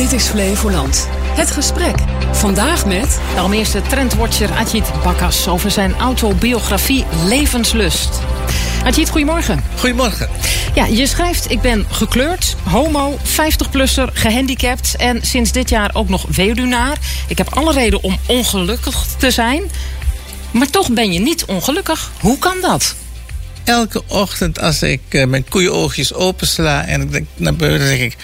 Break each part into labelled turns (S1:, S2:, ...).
S1: Dit is Flevoland. Het gesprek. Vandaag met...
S2: De Almeerse trendwatcher Ajit Bakkas over zijn autobiografie Levenslust. Ajit, goedemorgen.
S3: Goedemorgen.
S2: Ja, je schrijft: Ik ben gekleurd, homo, 50-plusser, gehandicapt en sinds dit jaar ook nog weduwnaar. Ik heb alle reden om ongelukkig te zijn. Maar toch ben je niet ongelukkig. Hoe kan dat?
S3: Elke ochtend als ik uh, mijn koeienoogjes opensla en ik denk naar buiten, denk ik.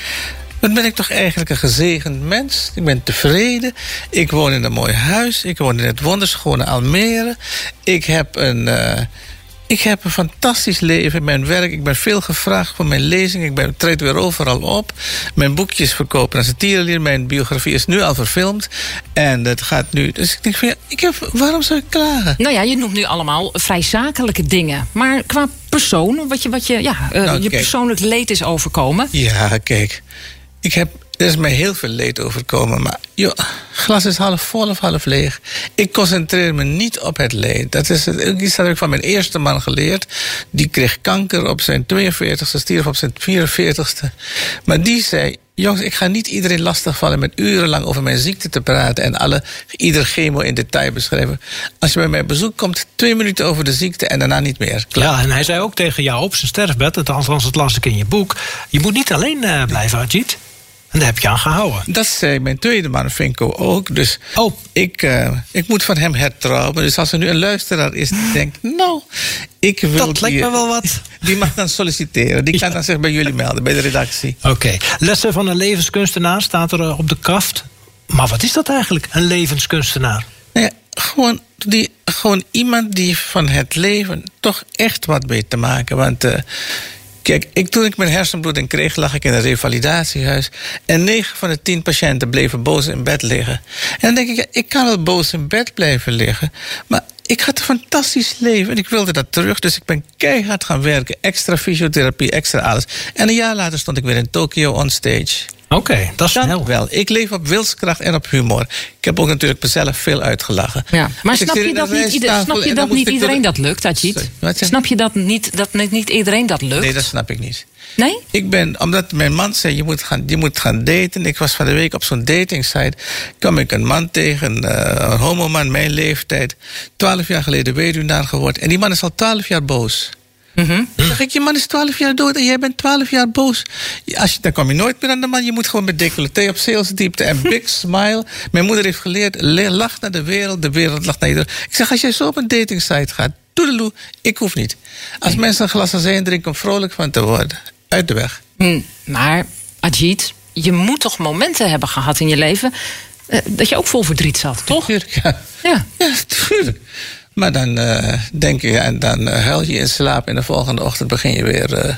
S3: Wat ben ik toch eigenlijk een gezegend mens? Ik ben tevreden. Ik woon in een mooi huis. Ik woon in het wonderschone Almere. Ik heb een. Uh, ik heb een fantastisch leven in mijn werk. Ik ben veel gevraagd voor mijn lezing. Ik ben, treed weer overal op. Mijn boekjes verkopen als een tierenlier. Mijn biografie is nu al verfilmd. En het gaat nu... Dus ik denk van ja, ik heb, waarom zou ik klagen?
S2: Nou ja, je noemt nu allemaal vrij zakelijke dingen. Maar qua persoon, wat je, wat je, ja, uh, nou, je persoonlijk leed is overkomen.
S3: Ja, kijk. Ik heb er is mij heel veel leed overkomen. Maar joh, glas is half vol of half leeg. Ik concentreer me niet op het leed. Dat is het, iets dat ik van mijn eerste man geleerd. Die kreeg kanker op zijn 42ste, stierf op zijn 44ste. Maar die zei. Jongens, ik ga niet iedereen lastigvallen met urenlang over mijn ziekte te praten en alle, ieder chemo in detail beschrijven. Als je bij mij bezoek komt, twee minuten over de ziekte en daarna niet meer.
S4: Klaar. Ja, en hij zei ook tegen jou op zijn sterfbed, althans het las ik in je boek, je moet niet alleen uh, blijven, Ajit. En daar heb je aan gehouden.
S3: Dat zei mijn tweede man, Finko, ook. Dus oh. ik, uh, ik moet van hem hertrouwen. Dus als er nu een luisteraar is die denkt... nou, ik wil...
S4: Dat lijkt me wel wat.
S3: Die mag dan solliciteren. Die kan dan zich bij jullie melden, bij de redactie.
S4: Oké. Okay. Lessen van een levenskunstenaar staat er eh, op de kaft. Maar wat is dat eigenlijk, een levenskunstenaar?
S3: Nou ja, gewoon, die, gewoon iemand die van het leven toch echt wat weet te maken. Want... Uh, Kijk, ik, toen ik mijn hersenbloeding kreeg, lag ik in een revalidatiehuis. En negen van de tien patiënten bleven boos in bed liggen. En dan denk ik, ja, ik kan wel boos in bed blijven liggen. Maar ik had een fantastisch leven en ik wilde dat terug. Dus ik ben keihard gaan werken. Extra fysiotherapie, extra alles. En een jaar later stond ik weer in Tokio on stage.
S4: Oké, dat is snel.
S3: wel. Ik leef op wilskracht en op humor. Ik heb ook natuurlijk mezelf veel uitgelachen.
S2: Ja. Maar snap je dat niet, ieder, snap je dat niet iedereen dat lukt, Ajit? Snap je dat niet, dat niet iedereen dat lukt?
S3: Nee, dat snap ik niet.
S2: Nee?
S3: Ik ben, omdat mijn man zei, je moet gaan, je moet gaan daten. Ik was van de week op zo'n datingsite. kwam ik een man tegen, uh, een homoman, mijn leeftijd. Twaalf jaar geleden weduwnaar geworden. En die man is al twaalf jaar boos. Mm -hmm. Dan zeg ik, je man is 12 jaar dood en jij bent 12 jaar boos. Als je, dan kom je nooit meer aan de man. Je moet gewoon met decolleté op salesdiepte en big smile. Mijn moeder heeft geleerd, lach naar de wereld, de wereld lacht naar iedereen. Ik zeg, als jij zo op een datingsite gaat, toedeloe, ik hoef niet. Als nee. mensen een glas azijn drinken om vrolijk van te worden, uit de weg.
S2: Hm, maar, Ajit, je moet toch momenten hebben gehad in je leven... Uh, dat je ook vol verdriet zat, toch?
S3: Tuurlijk, ja.
S2: Ja,
S3: ja tuurlijk. Maar dan uh, denk je en dan uh, huil je in slaap en de volgende ochtend begin je weer uh,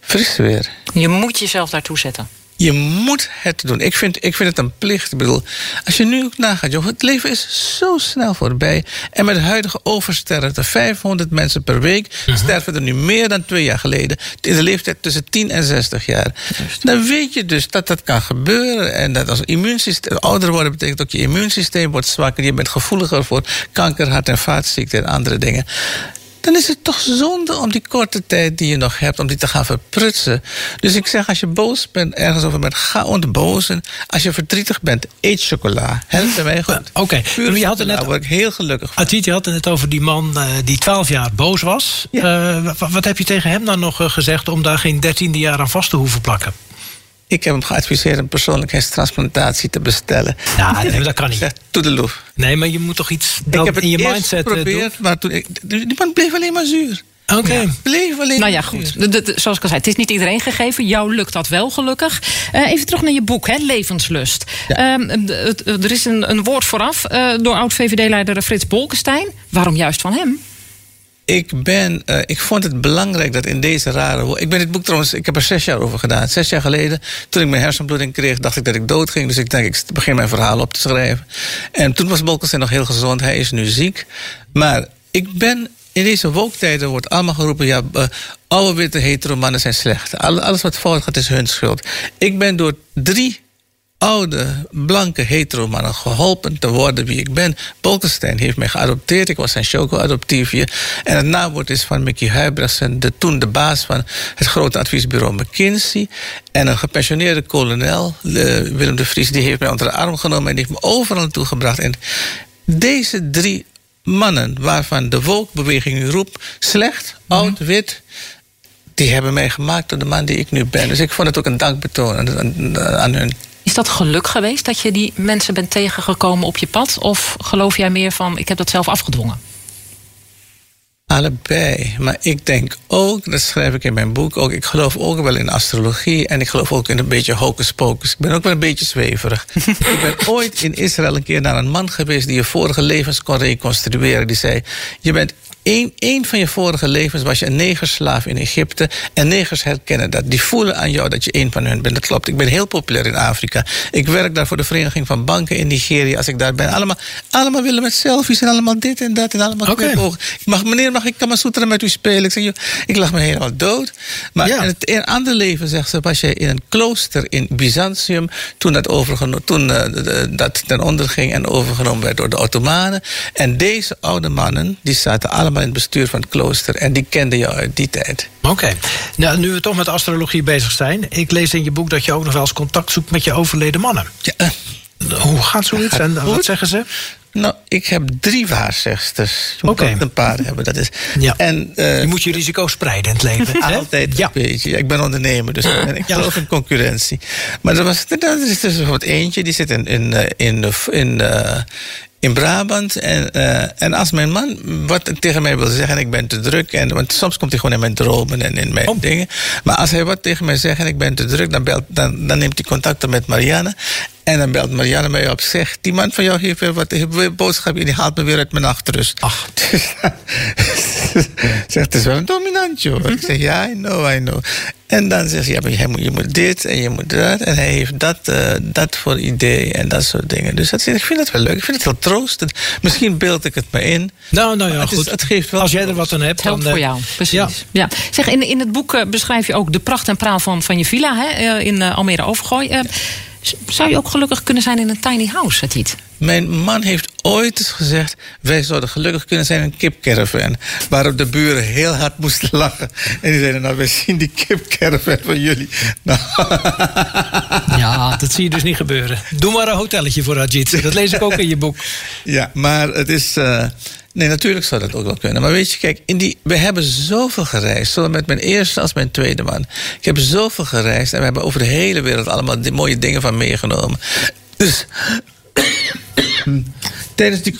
S3: fris weer.
S2: Je moet jezelf daartoe zetten.
S3: Je moet het doen. Ik vind, ik vind het een plicht. Ik bedoel, als je nu ook nagaat, joh, het leven is zo snel voorbij. En met de huidige oversterfte, 500 mensen per week, uh -huh. sterven er nu meer dan twee jaar geleden. In de leeftijd tussen 10 en 60 jaar. Just. Dan weet je dus dat dat kan gebeuren. En dat als immuunsysteem, ouder worden betekent ook je immuunsysteem wordt zwakker. Je bent gevoeliger voor kanker, hart- en vaatziekten en andere dingen dan is het toch zonde om die korte tijd die je nog hebt, om die te gaan verprutsen. Dus ik zeg, als je boos bent, ergens over bent, ga ontbozen. Als je verdrietig bent, eet chocola. Helpt mij goed.
S4: Oké, okay. je had het net.
S3: Daar word ik heel gelukkig van.
S4: Adit, je had het net over die man uh, die 12 jaar boos was. Ja. Uh, wat, wat heb je tegen hem dan nog uh, gezegd om daar geen dertiende jaar aan vast te hoeven plakken?
S3: Ik heb hem geadviseerd een persoonlijkheidstransplantatie te bestellen.
S4: Ja, nee, dat kan niet.
S3: Toedeloe.
S4: Nee, maar je moet toch iets ik heb het in je mindset
S3: eh, geprobeerd, maar toen ik, die man bleef alleen maar zuur.
S4: Oké. Okay.
S3: Ja, bleef alleen
S2: nou ja, goed. De, de, de, zoals ik al zei, het is niet iedereen gegeven. Jou lukt dat wel, gelukkig. Uh, even terug naar je boek, hè, Levenslust. Ja. Um, er is een, een woord vooraf uh, door oud-VVD-leider Frits Bolkestein. Waarom juist van hem?
S3: Ik ben, uh, ik vond het belangrijk dat in deze rare. Ik ben dit boek trouwens, ik heb er zes jaar over gedaan. Zes jaar geleden, toen ik mijn hersenbloeding kreeg, dacht ik dat ik dood ging. Dus ik denk, ik begin mijn verhaal op te schrijven. En toen was Bolkestein nog heel gezond. Hij is nu ziek. Maar ik ben in deze woktijden wordt allemaal geroepen: ja, uh, oude witte hetero mannen zijn slecht. Alles wat fout gaat is hun schuld. Ik ben door drie oude, blanke hetero-mannen geholpen te worden wie ik ben. Bolkestein heeft mij geadopteerd. Ik was zijn choco-adoptiefje. En het naamwoord is van Mickey Huibrechtsen, de, toen de baas van het grote adviesbureau McKinsey. En een gepensioneerde kolonel, Willem de Vries, die heeft mij onder de arm genomen en die heeft me overal naartoe gebracht. En deze drie mannen, waarvan de wolkbeweging roept, slecht, oud, wit, die hebben mij gemaakt tot de man die ik nu ben. Dus ik vond het ook een dankbetoon aan, aan hun.
S2: Dat geluk geweest dat je die mensen bent tegengekomen op je pad? Of geloof jij meer van, ik heb dat zelf afgedwongen?
S3: Allebei. Maar ik denk ook, dat schrijf ik in mijn boek ook, ik geloof ook wel in astrologie en ik geloof ook in een beetje hocus pocus. Ik ben ook wel een beetje zweverig. ik ben ooit in Israël een keer naar een man geweest die je vorige levens kon reconstrueren. Die zei: Je bent Eén, één van je vorige levens was je een negerslaaf in Egypte. En negers herkennen dat. Die voelen aan jou dat je één van hun bent. Dat klopt. Ik ben heel populair in Afrika. Ik werk daar voor de Vereniging van Banken in Nigeria. Als ik daar ben. Allemaal, allemaal willen met selfies en allemaal dit en dat. En allemaal okay. mag, Meneer, mag ik Kamasutra met u spelen? Ik zeg, joh, ik lag me helemaal dood. Maar in het in andere leven, zegt ze, was je in een klooster in Byzantium. Toen dat, overgenomen, toen, uh, dat ten onder ging en overgenomen werd door de Ottomanen. En deze oude mannen, die zaten allemaal in het bestuur van het klooster. En die kende jou uit die tijd.
S4: Oké. Nou, nu we toch met astrologie bezig zijn. Ik lees in je boek dat je ook nog wel eens contact zoekt met je overleden mannen.
S3: Ja.
S4: Hoe gaat zoiets en wat zeggen ze?
S3: Nou, ik heb drie waarzegsters. Je moet okay. een paar hebben. Dat is.
S4: Ja. En, uh, je moet je risico spreiden in het leven.
S3: Altijd ja. een beetje. Ik ben ondernemer, dus ik geloof in concurrentie. Maar er, was, er is dus bijvoorbeeld eentje, die zit in, in, in, in, in, uh, in Brabant. En, uh, en als mijn man wat tegen mij wil zeggen en ik ben te druk. En, want soms komt hij gewoon in mijn dromen en in mijn oh. dingen. Maar als hij wat tegen mij zegt en ik ben te druk, dan, belt, dan, dan neemt hij contact met Marianne. En dan belt Marianne mij op. Zegt, die man van jou heeft weer wat heeft boodschap. En die haalt me weer uit mijn nachtrust.
S4: Ach.
S3: zegt, het is wel een dominantje hoor. Ik zeg, ja, I know, I know. En dan zegt hij, ja, maar je moet dit en je moet dat. En hij heeft dat, uh, dat voor idee en dat soort dingen. Dus dat, ik vind het wel leuk. Ik vind het heel troostend. Misschien beeld ik het me in.
S4: Nou, nou ja,
S3: het,
S4: goed.
S3: het geeft wel
S4: Als jij er wat aan hebt.
S2: Het helpt dan, voor jou, precies. Ja. ja. Zeg, in, in het boek uh, beschrijf je ook de pracht en praal van, van je villa hè, in Almere Overgooi. Ja. Zou je ook gelukkig kunnen zijn in een tiny house, Satit?
S3: Mijn man heeft ooit gezegd... wij zouden gelukkig kunnen zijn in een kipcaravan. Waarop de buren heel hard moesten lachen. En die zeiden, nou, we zien die kipcaravan van jullie. Nou.
S4: Ja, dat zie je dus niet gebeuren. Doe maar een hotelletje voor Ajit. Dat lees ik ook in je boek.
S3: Ja, maar het is... Uh, Nee, natuurlijk zou dat ook wel kunnen. Maar weet je, kijk, in die, we hebben zoveel gereisd. Zowel met mijn eerste als mijn tweede man. Ik heb zoveel gereisd en we hebben over de hele wereld allemaal die mooie dingen van meegenomen. Dus tijdens die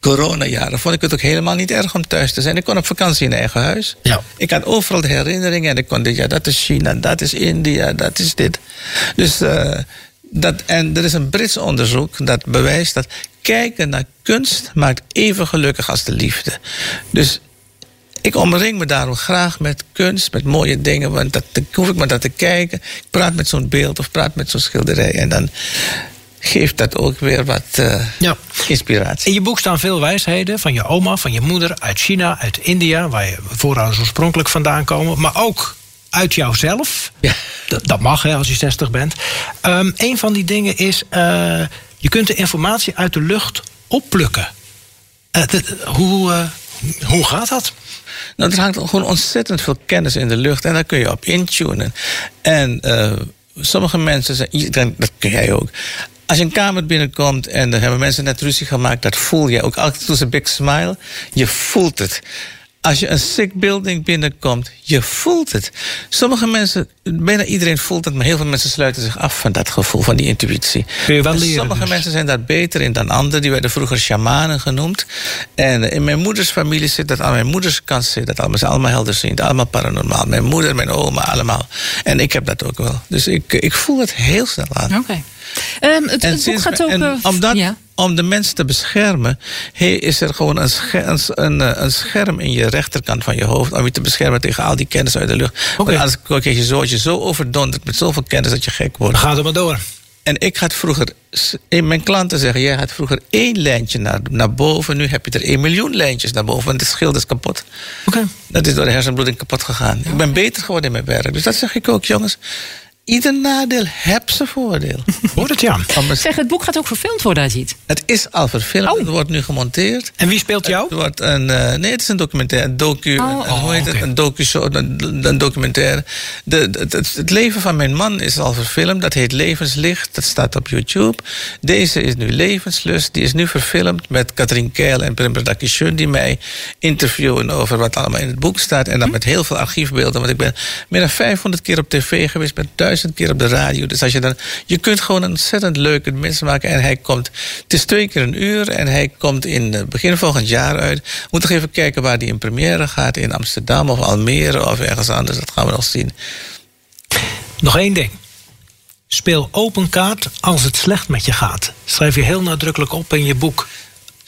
S3: coronajaren vond ik het ook helemaal niet erg om thuis te zijn. Ik kon op vakantie in eigen huis.
S4: Ja.
S3: Ik had overal de herinneringen en ik kon dit, ja, dat is China, dat is India, dat is dit. Dus, uh, dat, en er is een Brits onderzoek dat bewijst dat kijken naar kunst maakt even gelukkig als de liefde. Dus ik omring me daarom graag met kunst, met mooie dingen. Want dat, dan hoef ik maar dat te kijken. Ik praat met zo'n beeld of praat met zo'n schilderij. En dan geeft dat ook weer wat uh, ja. inspiratie.
S4: In je boek staan veel wijsheden van je oma, van je moeder, uit China, uit India, waar je voorouders oorspronkelijk vandaan komen. Maar ook uit jouzelf.
S3: Ja.
S4: Dat, dat mag hè, als je 60 bent. Um, een van die dingen is. Uh, je kunt de informatie uit de lucht opplukken. Uh, hoe, uh, hoe gaat dat?
S3: Nou, er hangt gewoon ontzettend veel kennis in de lucht en daar kun je op intunen. En uh, sommige mensen zeggen, dat kun jij ook. Als je een kamer binnenkomt en er hebben mensen net ruzie gemaakt, dat voel je ook. Altijd een big smile. Je voelt het. Als je een sick building binnenkomt, je voelt het. Sommige mensen, bijna iedereen voelt het, maar heel veel mensen sluiten zich af van dat gevoel, van die intuïtie.
S4: Kun je wel leren,
S3: sommige
S4: dus.
S3: mensen zijn daar beter in dan anderen. Die werden vroeger shamanen genoemd. En in mijn moeders familie zit dat, aan mijn moeders kant zit dat allemaal. Ze allemaal helderziend, allemaal paranormaal. Mijn moeder, mijn oma, allemaal. En ik heb dat ook wel. Dus ik, ik voel het heel snel aan.
S2: Oké. Okay. Um, het,
S3: en
S2: het boek gaat ook...
S3: En
S2: uh,
S3: omdat,
S2: ja.
S3: Om de mensen te beschermen, hey, is er gewoon een scherm, een, een scherm in je rechterkant van je hoofd. Om je te beschermen tegen al die kennis uit de lucht.
S4: Okay.
S3: Want anders krijg je zo, je zo overdonderd met zoveel kennis dat je gek wordt.
S4: Dan gaat het maar door.
S3: En ik had vroeger, mijn klanten zeggen, jij had vroeger één lijntje naar, naar boven. Nu heb je er één miljoen lijntjes naar boven. Want het schild is kapot.
S4: Okay.
S3: Dat is door de hersenbloeding kapot gegaan. Ik ben beter geworden in mijn werk. Dus dat zeg ik ook, jongens ieder nadeel heeft zijn voordeel.
S4: Hoort het ja.
S2: Zeg, het boek gaat ook verfilmd worden, Ajit.
S3: Het is al verfilmd,
S2: Oh.
S3: het wordt nu gemonteerd.
S4: En wie speelt
S3: Het
S4: jou?
S3: wordt een, eh, nee, het is een documentaire, een docu,
S2: Oh.
S3: een, een- hoe heet
S4: Oh,
S3: het, een docu een, een documentaire. De, de- het, het leven van mijn man is al verfilmd, dat heet Levenslicht, dat staat op YouTube. Deze is nu Levenslust, die is nu verfilmd met Katrien Keil en Prim Berdakishun, die mij interviewen over wat allemaal in het boek staat. En dan met heel veel archiefbeelden, want ik ben meer dan 500 keer op tv geweest, met duizend keer op de radio. Dus als je dan, je kunt gewoon een ontzettend leuke mens maken. En hij komt, het is twee keer een uur en hij komt in begin volgend jaar uit. We moeten nog even kijken waar die in première gaat, in Amsterdam of Almere of ergens anders. Dat gaan we nog zien.
S4: Nog één ding. Speel open kaart als het slecht met je gaat. Schrijf je heel nadrukkelijk op in je boek.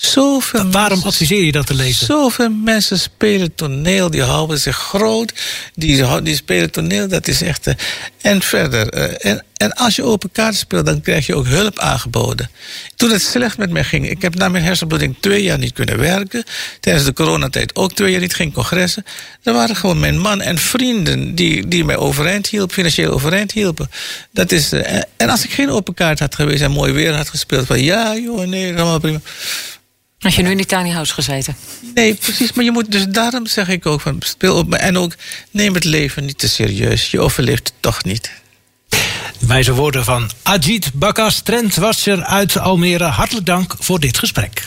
S3: Zoveel
S4: Waarom
S3: mensen-
S4: adviseer je dat te lezen?
S3: Zoveel mensen spelen toneel, die houden zich groot. Die, die spelen toneel, dat is echt. eh, en verder. eh, en, en als je open kaart speelt, dan krijg je ook hulp aangeboden. Toen het slecht met mij ging, ik heb na mijn hersenbloeding twee jaar niet kunnen werken. Tijdens de coronatijd ook twee jaar niet, geen congressen. Er waren gewoon mijn man en vrienden die, die mij overeind hielpen, financieel overeind hielpen. Dat is, eh, en- als ik geen open kaart had geweest en mooi weer had gespeeld, van ja, joh, nee, allemaal prima.
S2: Als je nu in die tiny house gezeten.
S3: Nee, precies. Maar je moet, dus daarom zeg ik ook van speel op me. En ook neem het leven niet te serieus. Je overleeft het toch niet.
S4: Wijze woorden van Ajit Bakas, trendwasser uit Almere. Hartelijk dank voor dit gesprek.